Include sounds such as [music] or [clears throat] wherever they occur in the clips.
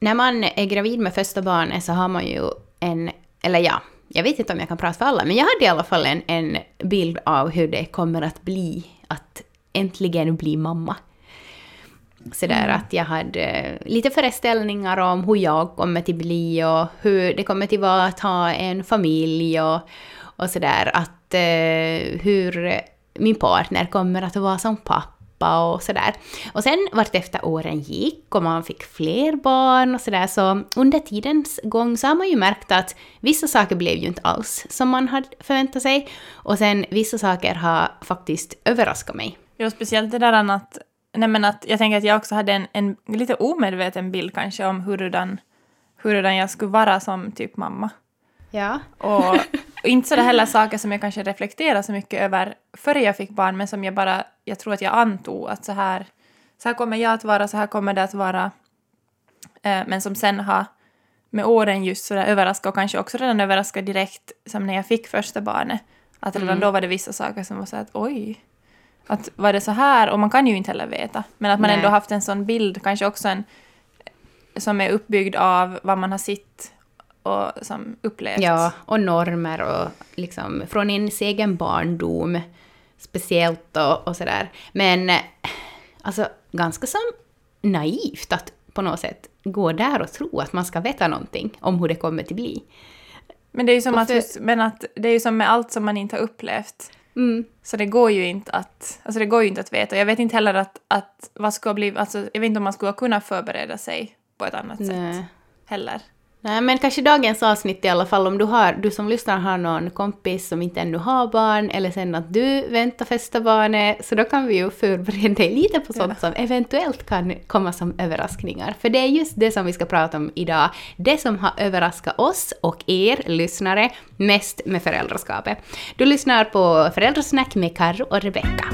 när man är gravid med första barnet så har man ju en, eller ja, jag vet inte om jag kan prata för alla, men jag hade i alla fall en, en bild av hur det kommer att bli att äntligen bli mamma. Sådär mm. att jag hade lite föreställningar om hur jag kommer till bli och hur det kommer till vara att ha en familj och, och sådär. Att eh, hur min partner kommer att vara som pappa pappa och sådär. Och sen vart efter åren gick och man fick fler barn och sådär så under tidens gång så har man ju märkt att vissa saker blev ju inte alls som man hade förväntat sig och sen vissa saker har faktiskt överraskat mig. Ja, speciellt det där att, nej men att jag tänker att jag också hade en, en lite omedveten bild kanske om hurudan, hurudan jag skulle vara som typ mamma. Ja. Och, och inte sådär heller saker som jag kanske reflekterar så mycket över före jag fick barn, men som jag bara, jag tror att jag antog att så här, så här kommer jag att vara, så här kommer det att vara. Eh, men som sen har med åren just sådär överraskat och kanske också redan överraskat direkt som när jag fick första barnet. Att redan mm. då var det vissa saker som var så att oj, att var det så här? Och man kan ju inte heller veta. Men att man Nej. ändå haft en sån bild, kanske också en som är uppbyggd av vad man har sett och som upplevt. Ja, och normer och liksom från ens egen barndom speciellt och, och sådär. Men alltså ganska som naivt att på något sätt gå där och tro att man ska veta någonting om hur det kommer att bli. Men det är ju som, att, men att, det är ju som med allt som man inte har upplevt. Mm. Så det går ju inte att, alltså det går ju inte att veta. Jag vet inte heller att, att vad ska bli, alltså jag vet inte om man skulle kunna förbereda sig på ett annat Nej. sätt heller. Nej, men kanske dagens avsnitt i alla fall, om du, har, du som lyssnar har någon kompis som inte ännu har barn, eller sen att du väntar första barnet, så då kan vi ju förbereda dig lite på sånt ja. som eventuellt kan komma som överraskningar. För det är just det som vi ska prata om idag, det som har överraskat oss och er lyssnare mest med föräldraskapet. Du lyssnar på Föräldrasnack med Karro och Rebecka.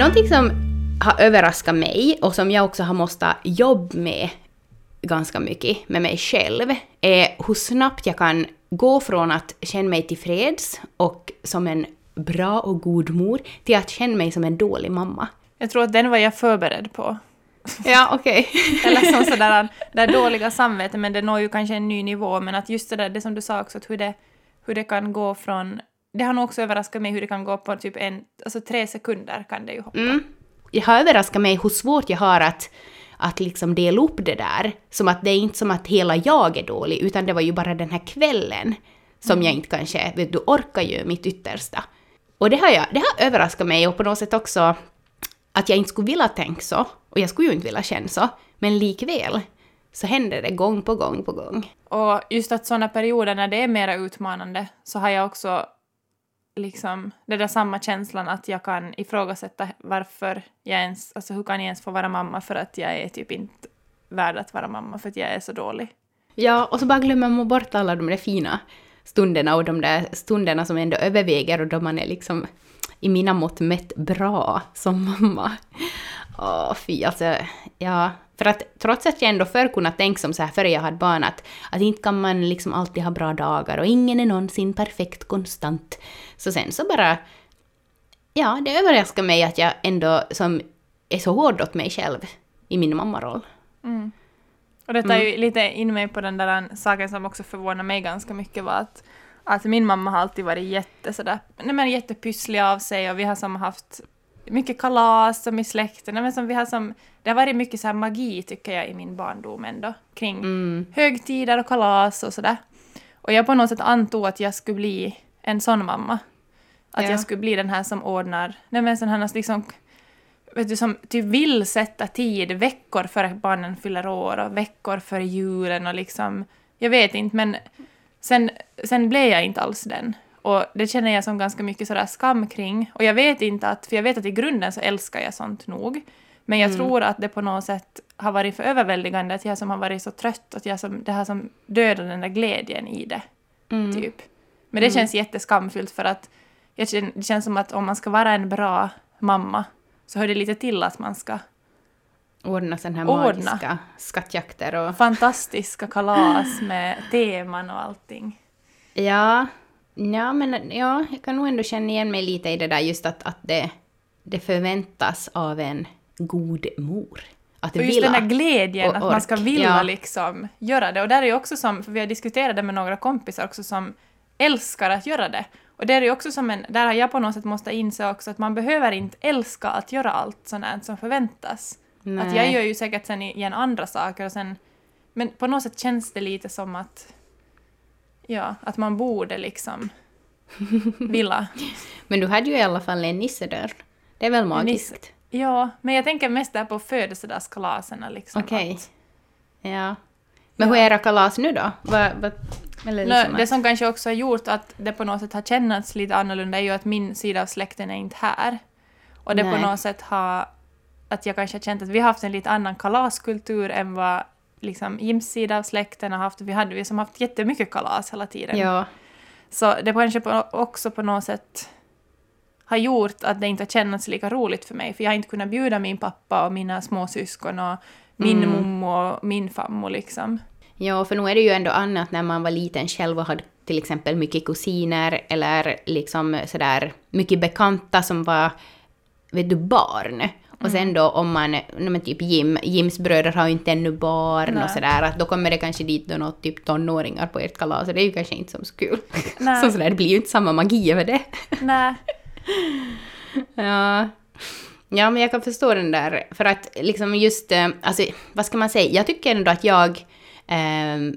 Någonting som har överraskat mig och som jag också har måste jobba med ganska mycket med mig själv är hur snabbt jag kan gå från att känna mig tillfreds och som en bra och god mor till att känna mig som en dålig mamma. Jag tror att den var jag förberedd på. Ja, okej. Okay. [laughs] Eller som sådär, det dåliga samvete, men det når ju kanske en ny nivå. Men att just det där, det som du sa också, att hur det, hur det kan gå från det har nog också överraskat mig hur det kan gå på typ en, alltså tre sekunder kan det ju hoppa. Mm. Det har överraskat mig hur svårt jag har att, att liksom dela upp det där. Som att det är inte som att hela jag är dålig, utan det var ju bara den här kvällen som mm. jag inte kanske, vet du, orkar ju mitt yttersta. Och det har, jag, det har överraskat mig och på något sätt också att jag inte skulle vilja tänka så, och jag skulle ju inte vilja känna så, men likväl så händer det gång på gång på gång. Och just att sådana perioder när det är mera utmanande så har jag också liksom det där samma känslan att jag kan ifrågasätta varför jag ens, alltså hur kan jag ens få vara mamma för att jag är typ inte värd att vara mamma för att jag är så dålig. Ja, och så bara glömmer man bort alla de där fina stunderna och de där stunderna som ändå överväger och då man är liksom i mina mått mätt bra som mamma. Åh, fy alltså, ja. För att trots att jag ändå förr kunnat tänka som så här före jag hade barn att, att inte kan man liksom alltid ha bra dagar och ingen är någonsin perfekt konstant. Så sen så bara, ja, det överraskar mig att jag ändå som är så hård åt mig själv i min mammaroll. Mm. Och det tar ju mm. lite in mig på den där saken som också förvånar mig ganska mycket var att, att min mamma har alltid varit jätte sådär, nej men jättepysslig av sig och vi har som haft mycket kalas som i släkten. Men som vi har som, det har varit mycket så här magi tycker jag i min barndom ändå. Kring mm. högtider och kalas och sådär. Och jag på något sätt antog att jag skulle bli en sån mamma. Att ja. jag skulle bli den här som ordnar, nej men sån här liksom, vet du, som typ vill sätta tid veckor före barnen fyller år och veckor före julen och liksom, jag vet inte men sen, sen blev jag inte alls den. Och det känner jag som ganska mycket sådär skam kring. Och jag vet inte att, för jag vet att i grunden så älskar jag sånt nog. Men jag mm. tror att det på något sätt har varit för överväldigande, att jag som har varit så trött, att jag som, det har som dödat den där glädjen i det. Mm. Typ. Men det mm. känns jätteskamfyllt för att jag känner, det känns som att om man ska vara en bra mamma så hör det lite till att man ska ordna sådana här ordna. magiska skattjakter och... Fantastiska kalas med teman och allting. Ja, Ja, men ja, jag kan nog ändå känna igen mig lite i det där just att, att det, det förväntas av en god mor. Att Och just vilja. den där glädjen, och att man ska vilja Ja. liksom göra det. Och där är ju också som, för vi har diskuterat det med några kompisar också som älskar att göra det. Och det är ju också som en, där har jag på något sätt måste inse också att man behöver inte älska att göra allt sånt som förväntas. Att jag Nej. gör ju säkert sen igen andra saker och sen, men på något sätt känns det lite som att, ja, att man borde liksom vilja. [laughs] Men du hade ju i alla fall en nissedörr. Det är väl magiskt? Ja, men jag tänker mest där på födelsedagskalaserna liksom. Okej. att- Ja. Men Ja. hur är era kalas nu då? Eller Nå, liksom det att- som kanske också har gjort att det på något sätt har kännats lite annorlunda är ju att min sida av släkten är inte här. Och det på Nej. något sätt har... Att jag kanske har känt att vi har haft en lite annan kalaskultur än vad liksom Jims sida av släkten har haft. Vi hade vi som haft jättemycket kalas hela tiden. Ja. Så det kanske på, också på något sätt har gjort att det inte har kännats lika roligt för mig. För jag har inte kunnat bjuda min pappa och mina småsyskon och min Mm. mommo och min fammo liksom. ja, för nu är det ju ändå annat när man var liten själv och hade till exempel mycket kusiner eller liksom sådär mycket bekanta som var, vet du, barn. Och Mm. sen då om man, men typ Jim, Jims bröder har ju inte ännu barn Nej. och sådär, att då kommer det kanske dit då något typ tonåringar på ert kalas och det är ju kanske inte som så kul. [laughs] Nej. Så sådär, det blir ju inte samma magi över det. Nej. [laughs] Ja. Ja, men jag kan förstå den där. För att liksom just, eh, alltså vad ska man säga, jag tycker ändå att jag, ehm,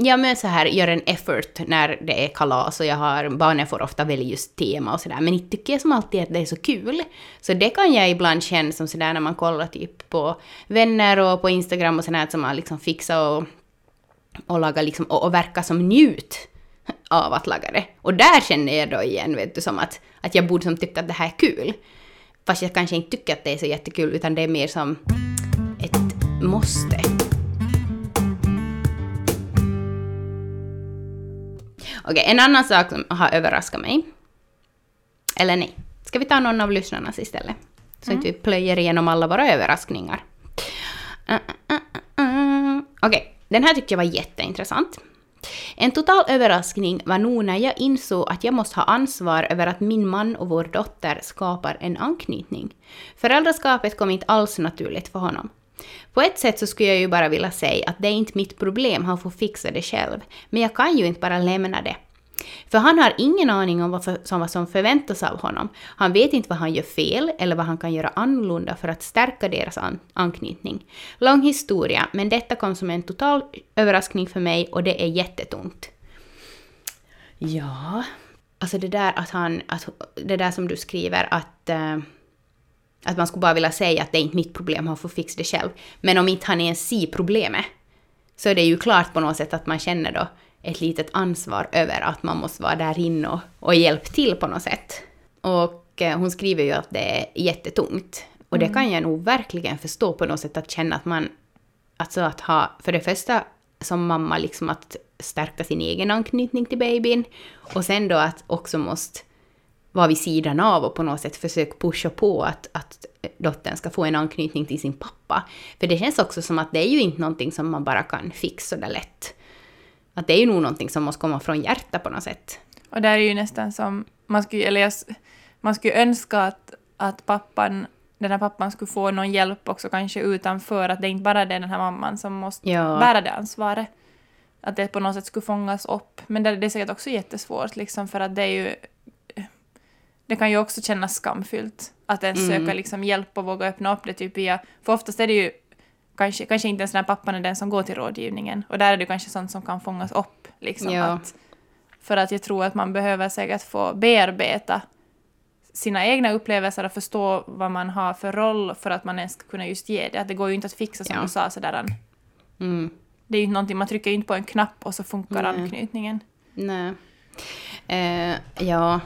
ja men så här, gör en effort när det är kalas och jag har, barnen får ofta välja just tema och sådär, men inte tycker jag som alltid att det är så kul. Så det kan jag ibland känna som sådär när man kollar typ på vänner och på Instagram och sådär som man liksom fixar och, och lagar liksom, och, och verkar som njut av att laga det. Och där känner jag då igen, vet du, som att, att jag borde som tycka att det här är kul. Fast jag kanske inte tycker att det är så jättekul, utan det är mer som ett måste. Okej, en annan sak som har överraskat mig. Eller nej, ska vi ta någon av lyssnarnas istället? Så inte vi plöjer igenom alla våra överraskningar. Uh, uh, uh, uh. Okej, den här tyckte jag var jätteintressant. En total överraskning var nog när jag insåg att jag måste ha ansvar över att min man och vår dotter skapar en anknytning. Föräldraskapet kom inte alls naturligt för honom. På ett sätt så skulle jag ju bara vilja säga att det är inte mitt problem, han får fixa det själv. Men jag kan ju inte bara lämna det. För han har ingen aning om vad, för, som, vad som förväntas av honom. Han vet inte vad han gör fel eller vad han kan göra annorlunda för att stärka deras an anknytning. Lång historia, men detta kom som en total överraskning för mig och det är jättetungt. Ja, alltså det där att han, att, det där som du skriver att uh, att man skulle bara vilja säga att det är inte mitt problem, han får fixa det själv. Men om inte han ens ser problemet, så är det ju klart på något sätt att man känner då ett litet ansvar över att man måste vara där inne och, och hjälpa till på något sätt. Och eh, hon skriver ju att det är jättetungt. Och det kan jag nog verkligen förstå på något sätt, att känna att man... Alltså att ha, för det första som mamma, liksom att stärka sin egen anknytning till babyn. Och sen då att också måste vara vid sidan av och på något sätt försöka pusha på att, att dottern ska få en anknytning till sin pappa. För det känns också som att det är ju inte någonting som man bara kan fixa där lätt. Att det är ju nog någonting som måste komma från hjärtat på något sätt. Och där är ju nästan som, man skulle, eller jag, man skulle önska att, att pappan, den här pappan skulle få någon hjälp också kanske utanför, att det inte bara är den här mamman som måste Ja. bära det ansvaret. Att det på något sätt skulle fångas upp. Men det, det är säkert också jättesvårt liksom för att det är ju, det kan ju också kännas skamfyllt att ens Mm. söka liksom hjälp och våga öppna upp det typ via, för oftast är det ju kanske, kanske inte ens den här pappan är den som går till rådgivningen. Och där är det kanske sånt som kan fångas upp. Liksom, Ja. att, för att jag tror att man behöver säkert få bearbeta sina egna upplevelser och förstå vad man har för roll för att man ens ska kunna just ge det. Att det går ju inte att fixa som Ja. du sa sådär. Mm. Det är ju inte någonting, man trycker ju inte på en knapp och så funkar Nej. anknytningen. Nej. Eh, ja.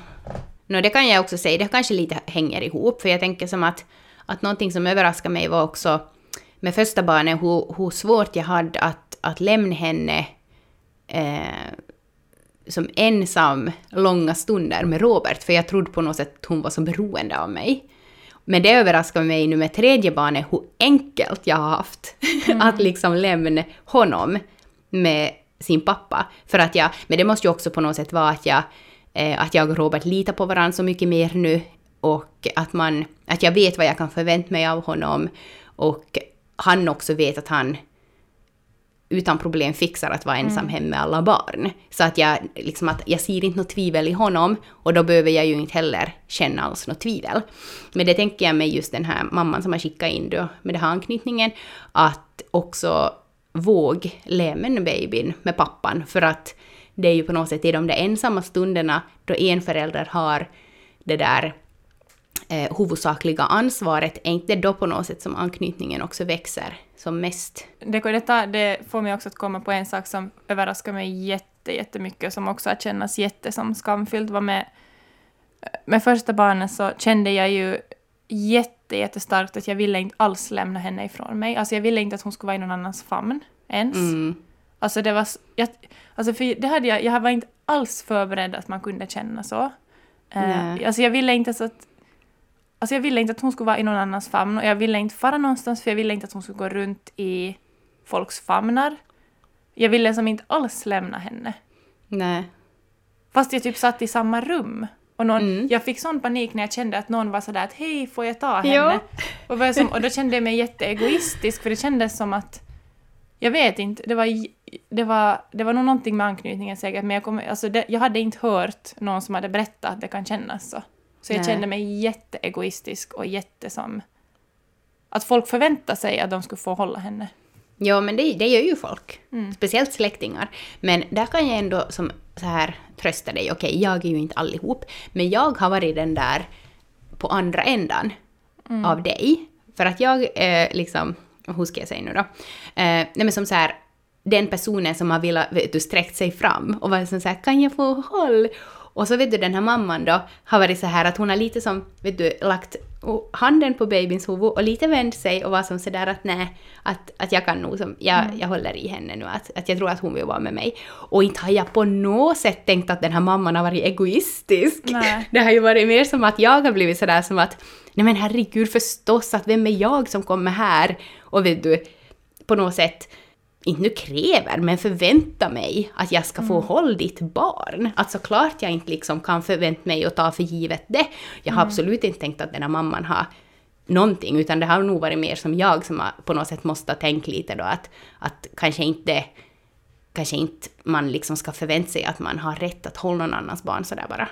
No, det kan jag också säga, det kanske lite hänger ihop, för jag tänker som att, att någonting som överraskade mig var också med första barnet hur, hur svårt jag hade att, att lämna henne eh, som ensam långa stunder med Robert, för jag trodde på något sätt att hon var så beroende av mig. Men det överraskar mig nu med tredje barnet hur enkelt jag har haft att liksom lämna honom med sin pappa. För att jag, men det måste ju också på något sätt vara att jag, att jag och Robert litar på varandra så mycket mer nu och att, man, att jag vet vad jag kan förvänta mig av honom och han också vet att han utan problem fixar att vara ensam mm. hem med alla barn. Så att jag, liksom att jag ser inte något tvivel i honom och då behöver jag ju inte heller känna alls något tvivel. Men det tänker jag med just den här mamman som har skickat in då med den här anknytningen, att också våg med babyn med pappan för att det är ju på något sätt i de där ensamma stunderna då en förälder har det där eh, huvudsakliga ansvaret, är inte då på något sätt som anknytningen också växer som mest? Det, det, det får mig också att komma på en sak som överraskar mig jätte, jättemycket, som också har kännas jätte som skamfyllt. Var med, med första barnet så kände jag ju jätte, jättestarkt att jag ville inte alls lämna henne ifrån mig. Alltså jag ville inte att hon skulle vara i någon annans famn ens. Mm. Alltså det var... Jag, alltså för det hade jag, jag var inte alls förberedd att man kunde känna så. Uh, alltså jag ville inte så att Alltså jag ville inte att hon skulle vara i någon annans famn och jag ville inte fara någonstans för jag ville inte att hon skulle gå runt i folks famnar. Jag ville som inte alls lämna henne. Nej. Fast jag typ satt i samma rum. Och någon, mm. Jag fick sån panik när jag kände att någon var sådär att hej, får jag ta henne? Ja. Och, som, och då kände jag mig jätteegoistisk för det kändes som att jag vet inte, det var, det var, det var nog någonting med anknytningen säkert, men jag, kom, alltså det, jag hade inte hört någon som hade berättat att det kan kännas så. Så jag Nej. kände mig jätteegoistisk och jättesom... Att folk förväntar sig att de skulle få hålla henne. Ja, men det, det gör ju folk. Mm. Speciellt släktingar. Men där kan jag ändå som så här trösta dig. Okej, okay, jag är ju inte allihop. Men jag har varit den där på andra ändan mm. av dig. För att jag eh, liksom... Hur ska jag säga nu då? Eh, nej men som så här, den personen som har velat, vet du, sträckt sig fram och varit så här, kan jag få håll? Och så vet du den här mamman då har varit så här att hon har lite som, vet du, lagt handen på babyns huvud och lite vänt sig och var som sådär att nej, att, att jag kan nog som, jag, mm. jag håller i henne nu, att, att jag tror att hon vill vara med mig. Och inte har jag på något sätt tänkt att den här mamman har varit egoistisk. Nej. [laughs] Det har ju varit mer som att jag har blivit sådär som att nej men herregud förstås att vem är jag som kommer här och vet du, på något sätt inte nu kräver, men förväntar mig att jag ska få mm. håll ditt barn. Att såklart jag inte liksom kan förvänta mig att ta för givet det. Jag har mm. absolut inte tänkt att den här mamman har någonting, utan det har nog varit mer som jag som på något sätt måste tänka lite då att, att kanske inte kanske inte man liksom ska förvänta sig att man har rätt att hålla någon annans barn sådär bara.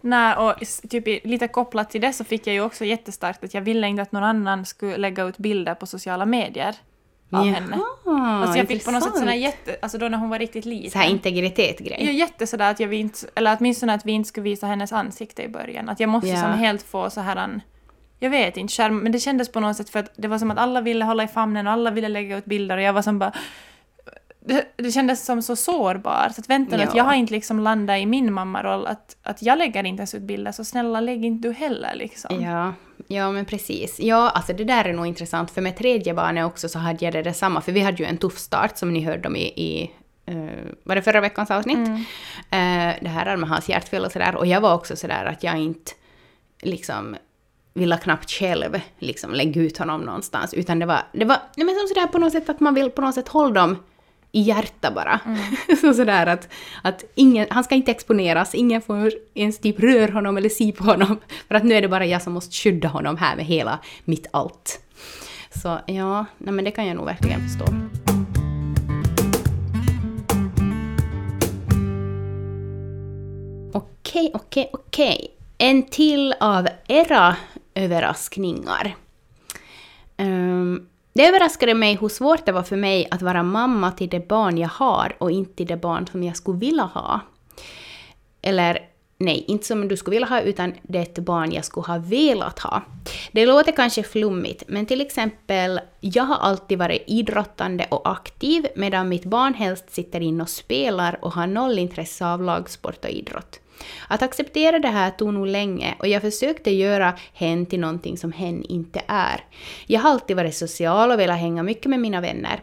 Nej, och typ lite kopplat till det så fick jag ju också jättestarkt att jag ville inte att någon annan skulle lägga ut bilder på sociala medier av Jaha, henne. Alltså jag fick på något sätt här jätte, alltså då när hon var riktigt liten. Så här integritet-grej? Ja, jätte sådär att jag vill inte, eller åtminstone att vi inte skulle visa hennes ansikte i början. Att jag måste ja. som helt få så här en, jag vet inte, skärm, men det kändes på något sätt för att det var som att alla ville hålla i famnen och alla ville lägga ut bilder och jag var som bara det, det kändes som så sårbar. Så att vänta nu, ja. att jag har inte liksom landat i min mammaroll, att, att jag lägger inte ens ut bilder, så snälla lägg inte du heller liksom. Ja, ja men precis. Ja, alltså det där är nog intressant, för med tredje barnet också så hade jag det detsamma, för vi hade ju en tuff start som ni hörde om i, i uh, var det förra veckans avsnitt? Mm. Uh, det här med hans hjärtfel och sådär, och jag var också sådär att jag inte liksom ville knappt själv liksom lägga ut honom någonstans, utan det var, det var nej men som sådär på något sätt att man vill på något sätt hålla dem i hjärta bara. Mm. [laughs] så sådär att, att ingen, han ska inte exponeras, ingen får ens typ röra honom eller se på honom. [laughs] För att nu är det bara jag som måste skydda honom här med hela mitt allt. Så ja, nej men det kan jag nog verkligen förstå. Okej, okej, okej. En till av era överraskningar. Um, det överraskade mig hur svårt det var för mig att vara mamma till det barn jag har och inte till det barn som jag skulle vilja ha. Eller nej, inte som du skulle vilja ha, utan det är ett barn jag skulle ha velat ha. Det låter kanske flummigt, men till exempel, jag har alltid varit idrottande och aktiv, medan mitt barn helst sitter in och spelar och har noll intresse av lagsport och idrott. Att acceptera det här tog nog länge och jag försökte göra hen till någonting som hen inte är. Jag har alltid varit social och velat hänga mycket med mina vänner.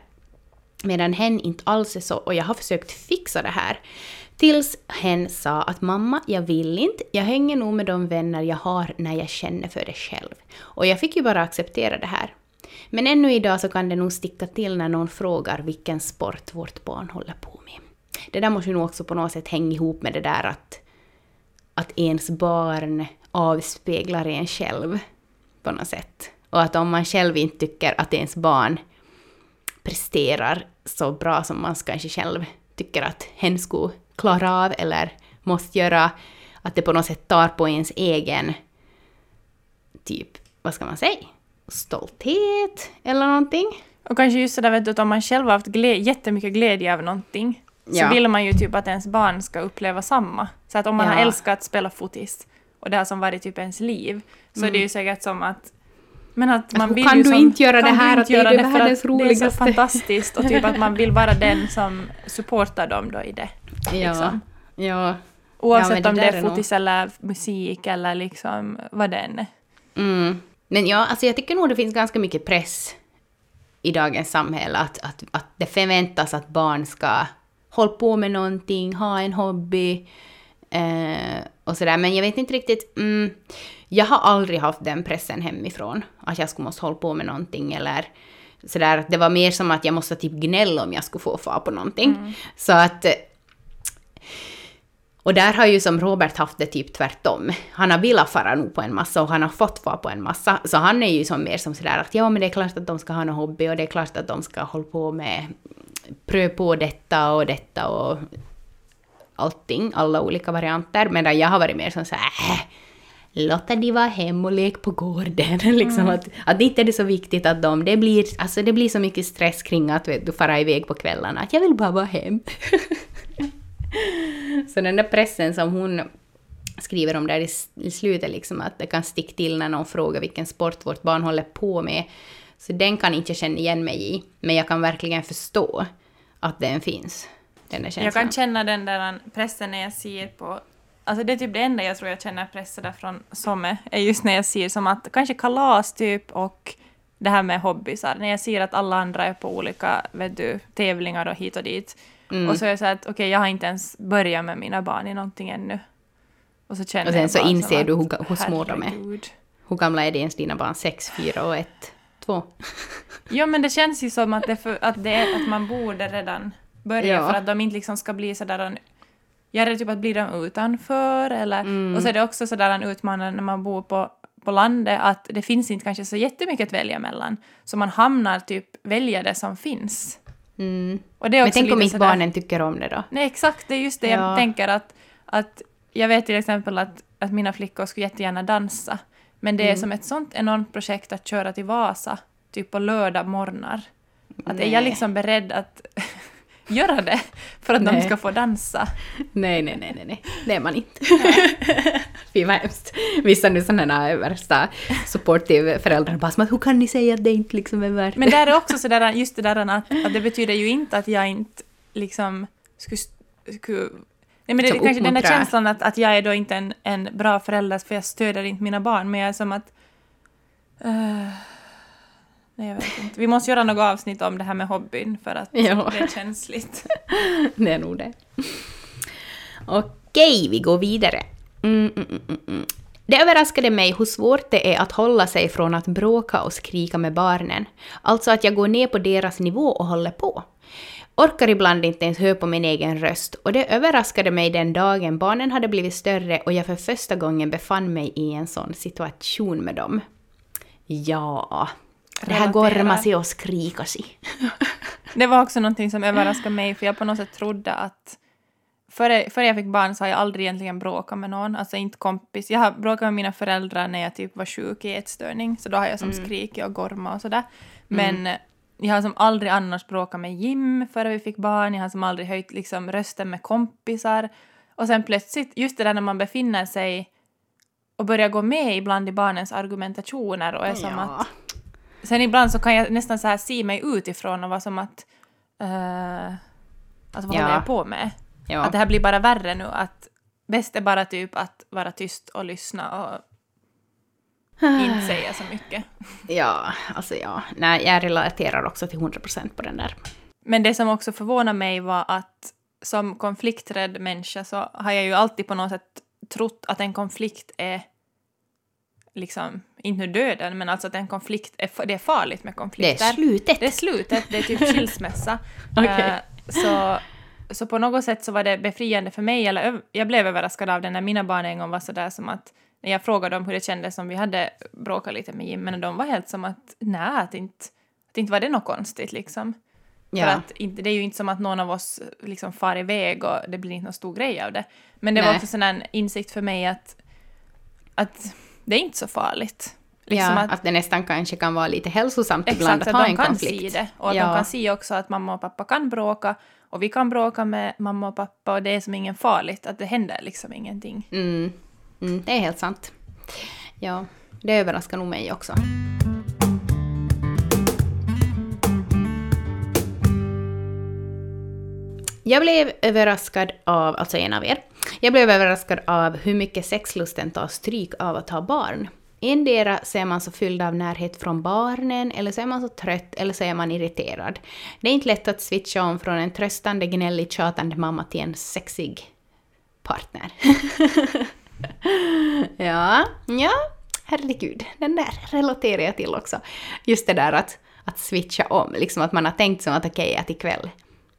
Medan hen inte alls är så och jag har försökt fixa det här. Tills hen sa att mamma, jag vill inte, jag hänger nog med de vänner jag har när jag känner för det själv. Och jag fick ju bara acceptera det här. Men ännu idag så kan det nog sticka till när någon frågar vilken sport vårt barn håller på med. det där måste ju nog också på något sätt hänga ihop med det där att, att ens barn avspeglar en själv på något sätt. Och att om man själv inte tycker att ens barn presterar så bra som man kanske själv tycker att hen skulle klara av eller måste göra, att det på något sätt tar på ens egen, typ, vad ska man säga, stolthet eller någonting. Och kanske just sådär vet du, att om man själv har haft glä jättemycket glädje av någonting så Ja. vill man ju typ att ens barn ska uppleva samma. Så att om man har Ja. älskat att spela fotis och det har som varit typ ens liv så är det ju säkert som att men att man hur vill kan ju du som, inte göra det här, att det göra det för att världens Det är roligaste? så fantastiskt och typ att man vill vara den som supportar dem då i det. Ja. Liksom. Ja. Oavsett men det om det är är nog- fotis eller musik eller liksom vad det än är. Mm. Men ja, alltså jag tycker nog det finns ganska mycket press i dagens samhälle att, att, att det förväntas att barn ska hålla på med någonting, ha en hobby eh, och sådär. Men jag vet inte riktigt, mm, jag har aldrig haft den pressen hemifrån, att jag skulle måste hålla på med någonting eller sådär. Det var mer som att jag måste typ gnälla om jag skulle få fara på någonting. Så att och där har ju som Robert haft det typ tvärtom. Han har velat fara nog på en massa och han har fått fara på en massa. Så han är ju som mer som sådär att ja men det är klart att de ska ha en hobby och det är klart att de ska hålla på med pröva på detta och detta och allting, alla olika varianter. Medan jag har varit mer som såhär äh, låta de vara hem och leka på gården. [laughs] liksom att, att inte är det så viktigt att de, det blir, alltså det blir så mycket stress kring att vet, du fara iväg på kvällarna. Att jag vill bara vara hem. [laughs] Så den där pressen som hon skriver om där i slutet, liksom att det kan sticka till när någon frågar vilken sport vårt barn håller på med. Så den kan inte jag känna igen mig i, men jag kan verkligen förstå att den finns. Den där känslan. Jag kan känna den där pressen när jag ser på... Alltså det är typ det enda jag tror jag känner press där från Somme, är just när jag ser som att kanske kalas typ och det här med hobbysar. När jag ser att alla andra är på olika vet du, tävlingar och hit och dit. Mm. Och så är jag så att okej, jag har inte ens börjat med mina barn i någonting ännu. Och så känner Och sen så som inser du hur, hur små de är. Hur gamla är det ens dina barn? Sex, fyra och ett, två? Ja, men det känns ju som att, det för, att, det, att man borde redan börja Ja. för att de inte liksom ska bli sådär... Jag är rädd typ att bli de utanför eller... Mm. Och så är det också sådär en utmanande när man bor på, på landet att det finns inte kanske så jättemycket att välja mellan. Så man hamnar typ välja det som finns. Mm. Och det är Men också tänk om inte sådär- barnen tycker om det då? Nej, exakt. Det är just det Ja. jag tänker att, att... Jag vet till exempel att, att mina flickor skulle jättegärna dansa. Men det är Mm. som ett sånt enormt projekt att köra till Vasa, typ på lördag morgnar. Att är jag liksom beredd att [laughs] göra det för att de Nej. ska få dansa? Nej, nej, nej, nej, nej. Det är man inte. [laughs] Fy vad hemskt. Vissa nu sådana värsta supportive föräldrar bara som att hur kan ni säga att det inte liksom är värt Men där är också sådär, just det där att, att det betyder ju inte att jag inte liksom skulle... skulle Nej, men det är Som kanske den där känslan att, att jag är då inte en, en bra förälder för jag stöder inte mina barn, men jag är som att... eh, nej, jag vet inte. Vi måste göra något avsnitt om det här med hobbyn för att Ja. det är känsligt. [laughs] Det är nog det. Okej, vi går vidare. Mm, mm, mm, mm, mm. Det överraskade mig hur svårt det är att hålla sig från att bråka och skrika med barnen. Alltså att jag går ner på deras nivå och håller på. Orkar ibland inte ens höra på min egen röst och det överraskade mig den dagen barnen hade blivit större och jag för första gången befann mig i en sån situation med dem. Ja, det här gormar sig och skrika sig. [laughs] Det var också någonting som överraskade mig, för jag på något sätt trodde att... Före, före jag fick barn så har jag aldrig egentligen bråkat med någon, alltså inte kompis. Jag har bråkat med mina föräldrar när jag typ var sjuk i ätstörning, så då har jag som skrikit och gormat och sådär. Men jag har som aldrig annars bråkat med Jim före vi fick barn, jag har som aldrig höjt liksom rösten med kompisar. Och sen plötsligt, just det där när man befinner sig och börjar gå med ibland i barnens argumentationer och är som att Sen ibland så kan jag nästan så här se mig utifrån och vara som att... Uh, alltså vad Ja. håller jag på med? Ja. Att det här blir bara värre nu. Att bäst är bara typ att vara tyst och lyssna och inte säga så mycket. Ja, alltså ja. Nej, jag relaterar också till 100% på den där. Men det som också förvånar mig var att som konflikträdd människa så har jag ju alltid på något sätt trott att en konflikt är liksom, inte nu döden, men alltså att en konflikt är, det är farligt med Det konflikter. är slutet. Det är slutet, det är typ [laughs] skilsmässa. Okej. Eh, så, så på något sätt så var det befriande för mig, eller jag blev överraskad av det när mina barn en gång var sådär som att när jag frågade dem hur det kändes om vi hade bråkat lite med Jim, men de var helt som att nej, att inte, att inte var det något konstigt liksom. För Ja. att inte, det är ju inte som att någon av oss liksom far iväg och det blir inte någon stor grej av det. Men det var Nej. också sån här insikt för mig att, att det är inte så farligt. ja, Liksom att, det nästan kanske kan vara lite hälsosamt ibland Exakt, att att ha de en kan konflikt. se det. Och att Ja. de kan se också att mamma och pappa kan bråka. Och vi kan bråka med mamma och pappa och det är som ingen farligt. Att det händer liksom ingenting. Mm. Mm, det är helt sant. Ja, det överraskar nog mig också. Jag blev överraskad av, alltså en av er, jag blev överraskad av hur mycket sexlusten tar stryk av att ha barn. Endera så är man så fylld av närhet från barnen, eller så är man så trött, eller så är man irriterad. Det är inte lätt att switcha om från en tröstande, gnällig, tjatande mamma till en sexig partner. [laughs] [laughs] ja, ja, herregud, den där relaterar jag till också. Just det där att, att switcha om, liksom att man har tänkt som att okej, att ikväll,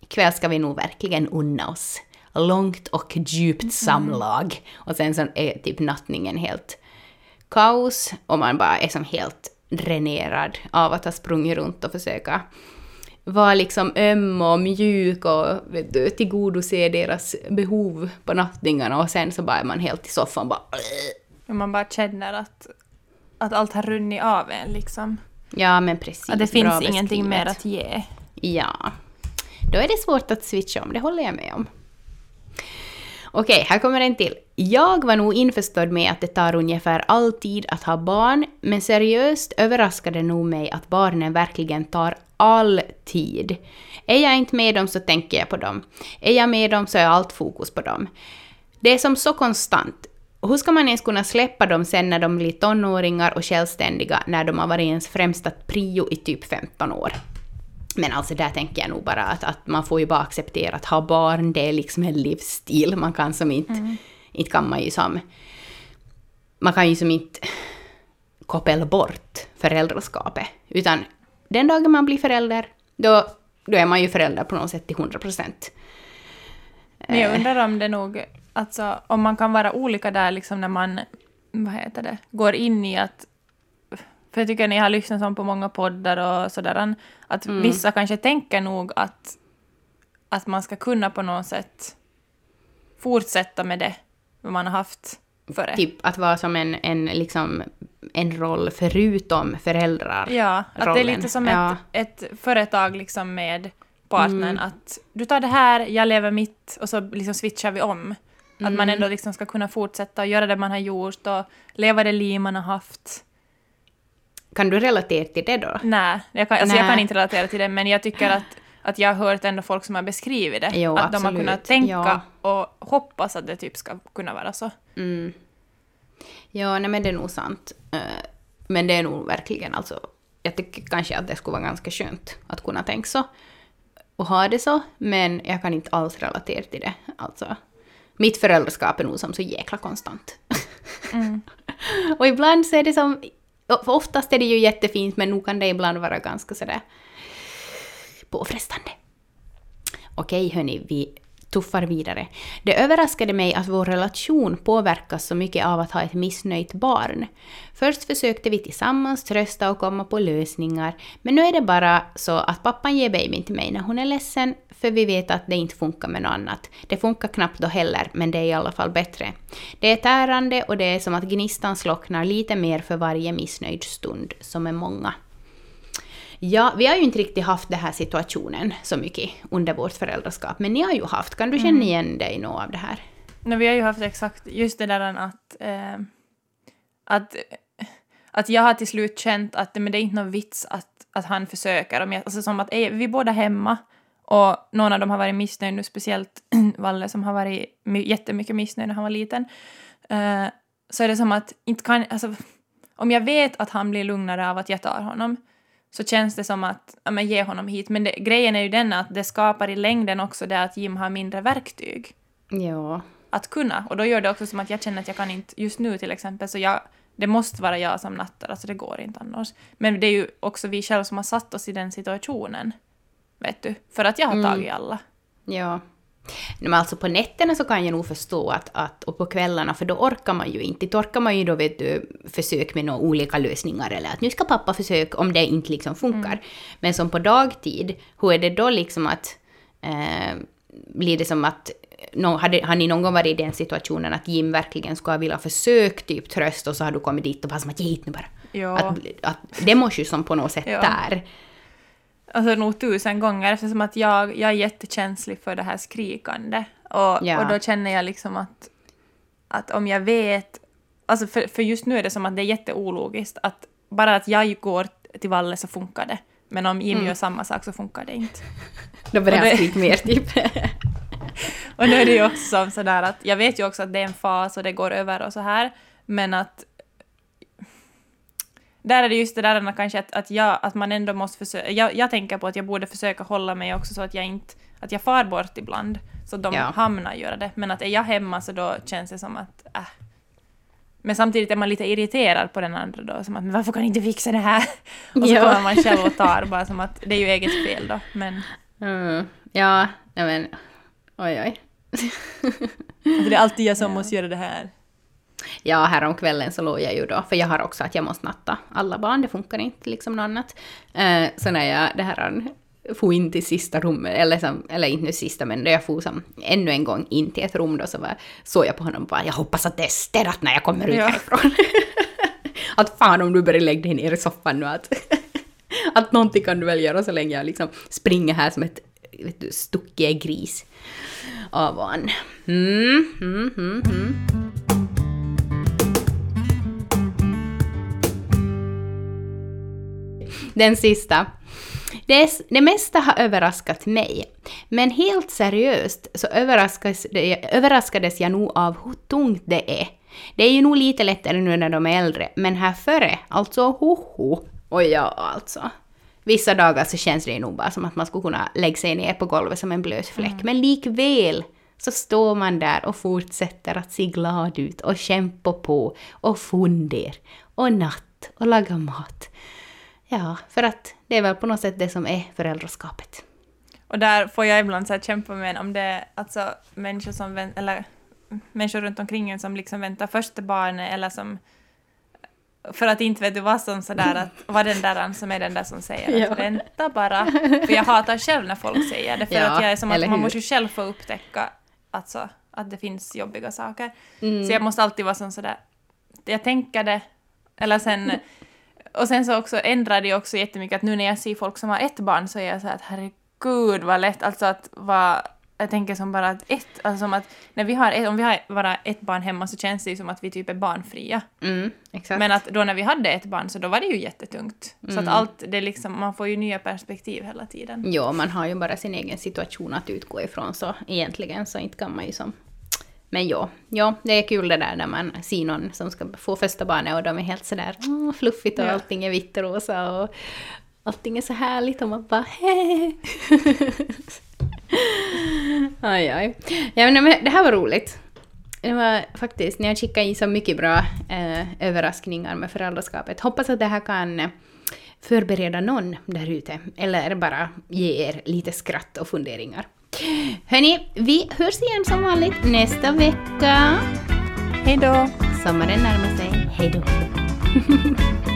ikväll ska vi nog verkligen unna oss långt och djupt samlag. Och sen så är typ nattningen helt kaos och man bara är som helt dränerad av att ha sprungit runt och försöka vara liksom öm och mjuk och vet du, tillgodose deras behov på nattningarna och sen så bara är man helt i soffan bara Och man bara känner att, att allt har runnit av en liksom. Ja men precis. Att det bra finns ingenting mer att ge. Ja. Då är det svårt att switcha om, det håller jag med om. Okej, här kommer en till. Jag var nog införstådd med att det tar ungefär all tid att ha barn, men seriöst överraskade nog mig att barnen verkligen tar all tid. Är jag inte med dem så tänker jag på dem. Är jag med dem så är allt fokus på dem. Det är som så konstant. Hur ska man ens kunna släppa dem sen när de blir tonåringar och självständiga när de har varit ens främsta prio i typ 15 år? Men alltså där tänker jag nog bara att, att man får ju bara acceptera att ha barn, det är liksom en livsstil. Man kan som inte, mm inte kan man ju som, man kan ju som inte koppla bort föräldraskapet. Utan den dagen man blir förälder, då, då är man ju förälder på något sätt till 100 procent. Men jag undrar om det nog, alltså om man kan vara olika där liksom när man, vad heter det, går in i att för jag tycker ni har lyssnat på många poddar och sådär, att vissa kanske tänker nog att, att man ska kunna på något sätt fortsätta med det vad man har haft före. Typ att vara som en, en, liksom, en roll förutom föräldrar. Ja, att det är lite som Ja. ett, ett företag liksom med partnern, att du tar det här, jag lever mitt, och så liksom switchar vi om. Att man ändå liksom ska kunna fortsätta och göra det man har gjort och leva det liv man har haft. Kan du relatera till det då? Nej, jag kan, alltså jag Nej. kan inte relatera till det, men jag tycker att, att jag har hört ändå folk som har beskrivit det. Jo, att de har absolut. kunnat tänka Ja. Och hoppas att det typ ska kunna vara så. Mm. Ja, nej men det är nog sant. Eh, Men det är nog verkligen alltså, jag tycker kanske att det skulle vara ganska skönt att kunna tänka så och ha det så, men jag kan inte alls relatera till det. Alltså, mitt föräldraskap är nog som så jäkla konstant. [laughs] Mm. och ibland så är det som, för oftast är det ju jättefint, men nog kan det ibland vara ganska sådär påfrestande. Okej hörni, vi tuffar vidare. Det överraskade mig att vår relation påverkas så mycket av att ha ett missnöjt barn. Först försökte vi tillsammans trösta och komma på lösningar, men nu är det bara så att pappan ger babyn till mig när hon är ledsen, för vi vet att det inte funkar med något annat. Det funkar knappt då heller, men det är i alla fall bättre. Det är tärande och det är som att gnistan slocknar lite mer för varje missnöjd stund, som är många. Ja, vi har ju inte riktigt haft den här situationen så mycket under vårt föräldraskap, men ni har ju haft. Kan du känna igen dig i något av det här? Nej, vi har ju haft exakt just det där att, eh, att, att jag har till slut känt att men det är inte någon vits att, att han försöker. Om jag, alltså som att är vi är båda hemma och någon av dem har varit missnöjd nu, speciellt [clears throat] Valle som har varit my, jättemycket missnöjd när han var liten. Eh, så är det som att inte kan, alltså, om jag vet att han blir lugnare av att jag tar honom så känns det som att ja, men ge honom hit. Men det, grejen är ju den att det skapar i längden också det att Jim har mindre verktyg Ja. att kunna. Och då gör det också som att jag känner att jag kan inte, just nu till exempel, så jag, det måste vara jag som nattar, alltså det går inte annars. Men det är ju också vi själva som har satt oss i den situationen, vet du, för att jag har Mm. tagit alla. Ja. Men alltså på nätterna så kan jag nog förstå att, att och på kvällarna, för då orkar man ju inte. Då orkar man ju då vet du, försök med några olika lösningar eller att nu ska pappa försöka om det inte liksom funkar. Mm. Men som på dagtid, hur är det då liksom att eh, blir det som att no, hade, har ni någon gång varit i den situationen att Jim verkligen skulle vilja försöka typ tröst och så har du kommit dit och bara som att ge hit nu bara. Ja. Att, att det måste ju som på något sätt Ja. där. Alltså nog tusen gånger eftersom att jag, jag är jättekänslig för det här skrikande. Och, Ja. och då känner jag liksom att, att om jag vet... Alltså för, för just nu är det som att det är jätteologiskt att bara att jag går till Valle så funkar det. Men om Jim Mm. gör samma sak så funkar det inte. Då börjar jag skrika mer typ. [laughs] Och nu är det ju också som sådär att jag vet ju också att det är en fas och det går över och så här, men att där är det just det där kanske att, att, jag, att man ändå måste försöka... Jag, jag tänker på att jag borde försöka hålla mig också så att jag inte... Att jag far bort ibland, så de Ja. hamnar göra det. Men att är jag hemma så då känns det som att... Äh. Men samtidigt är man lite irriterad på den andra då, som att men varför kan ni inte fixa det här? [laughs] Och så Ja. kommer man själv och tar bara som att det är ju eget fel då, men... Mm. Ja, nej men oj oj. [laughs] Alltså det är alltid jag som måste göra det här. Ja, häromkvällen så låg jag ju då, för jag har också att jag måste natta alla barn, det funkar inte liksom något annat. Eh, så när jag det här for in till sista rummet, eller, som, eller inte nu sista, men då jag for som ännu en gång in till ett rum då så var, såg jag på honom och bara jag hoppas att det är städat när jag kommer ut Ja. härifrån. [laughs] att fan om du börjar lägga dig ner i soffan nu att, [laughs] att någonting kan du väl göra så länge jag liksom springer här som ett vet du, stuckig gris av han. Mm, mm, mm, Den sista. Det, det mesta har överraskat mig. Men helt seriöst så överraskades jag nog av hur tungt det är. Det är ju nog lite lättare nu när de är äldre, men här före, alltså hoho. Och ja, alltså. Vissa dagar så känns det ju nog bara som att man skulle kunna lägga sig ner på golvet som en blöt fläck. Men likväl så står man där och fortsätter att se glad ut och kämpa på och funder och natt och laga mat. Ja, för att det är väl på något sätt det som är föräldraskapet. Och där får jag ibland så kämpa med om det är alltså människor som vänt, eller människor runt omkring en som liksom väntar första barnet eller som för att inte vet du vad som sådär att vad den där som är den där som säger [laughs] Ja. att vänta bara. För jag hatar själv när folk säger det för Ja, att jag är som att man måste ju själv få upptäcka alltså, att det finns jobbiga saker. Mm. Så jag måste alltid vara som sådär, jag tänker det, eller sen och sen så också ändrar det också jättemycket att nu när jag ser folk som har ett barn så är jag så här att herregud vad lätt, alltså att vara jag tänker som bara att ett, alltså som att när vi har ett, om vi har bara ett barn hemma så känns det ju som att vi typ är barnfria. Mm, exakt. Men att då när vi hade ett barn så då var det ju jättetungt. Så Mm. att allt, det liksom, man får ju nya perspektiv hela tiden. Jo, man har ju bara sin egen situation att utgå ifrån så egentligen så inte kan man ju som... Men ja, ja, det är kul det där när man ser någon som ska få första barnet och de är helt sådär åh, fluffigt och Ja. allting är vitt och rosa och allting är så härligt och man bara hej. [laughs] Aj, aj. Ja, men det här var roligt. Det var faktiskt, ni har skickat in så mycket bra eh, överraskningar med föräldraskapet. Hoppas att det här kan förbereda någon där ute, eller bara ge er lite skratt och funderingar. Hörni, vi hörs igen som vanligt nästa vecka. Hej då! Sommaren närmar sig. Hej då! [laughs]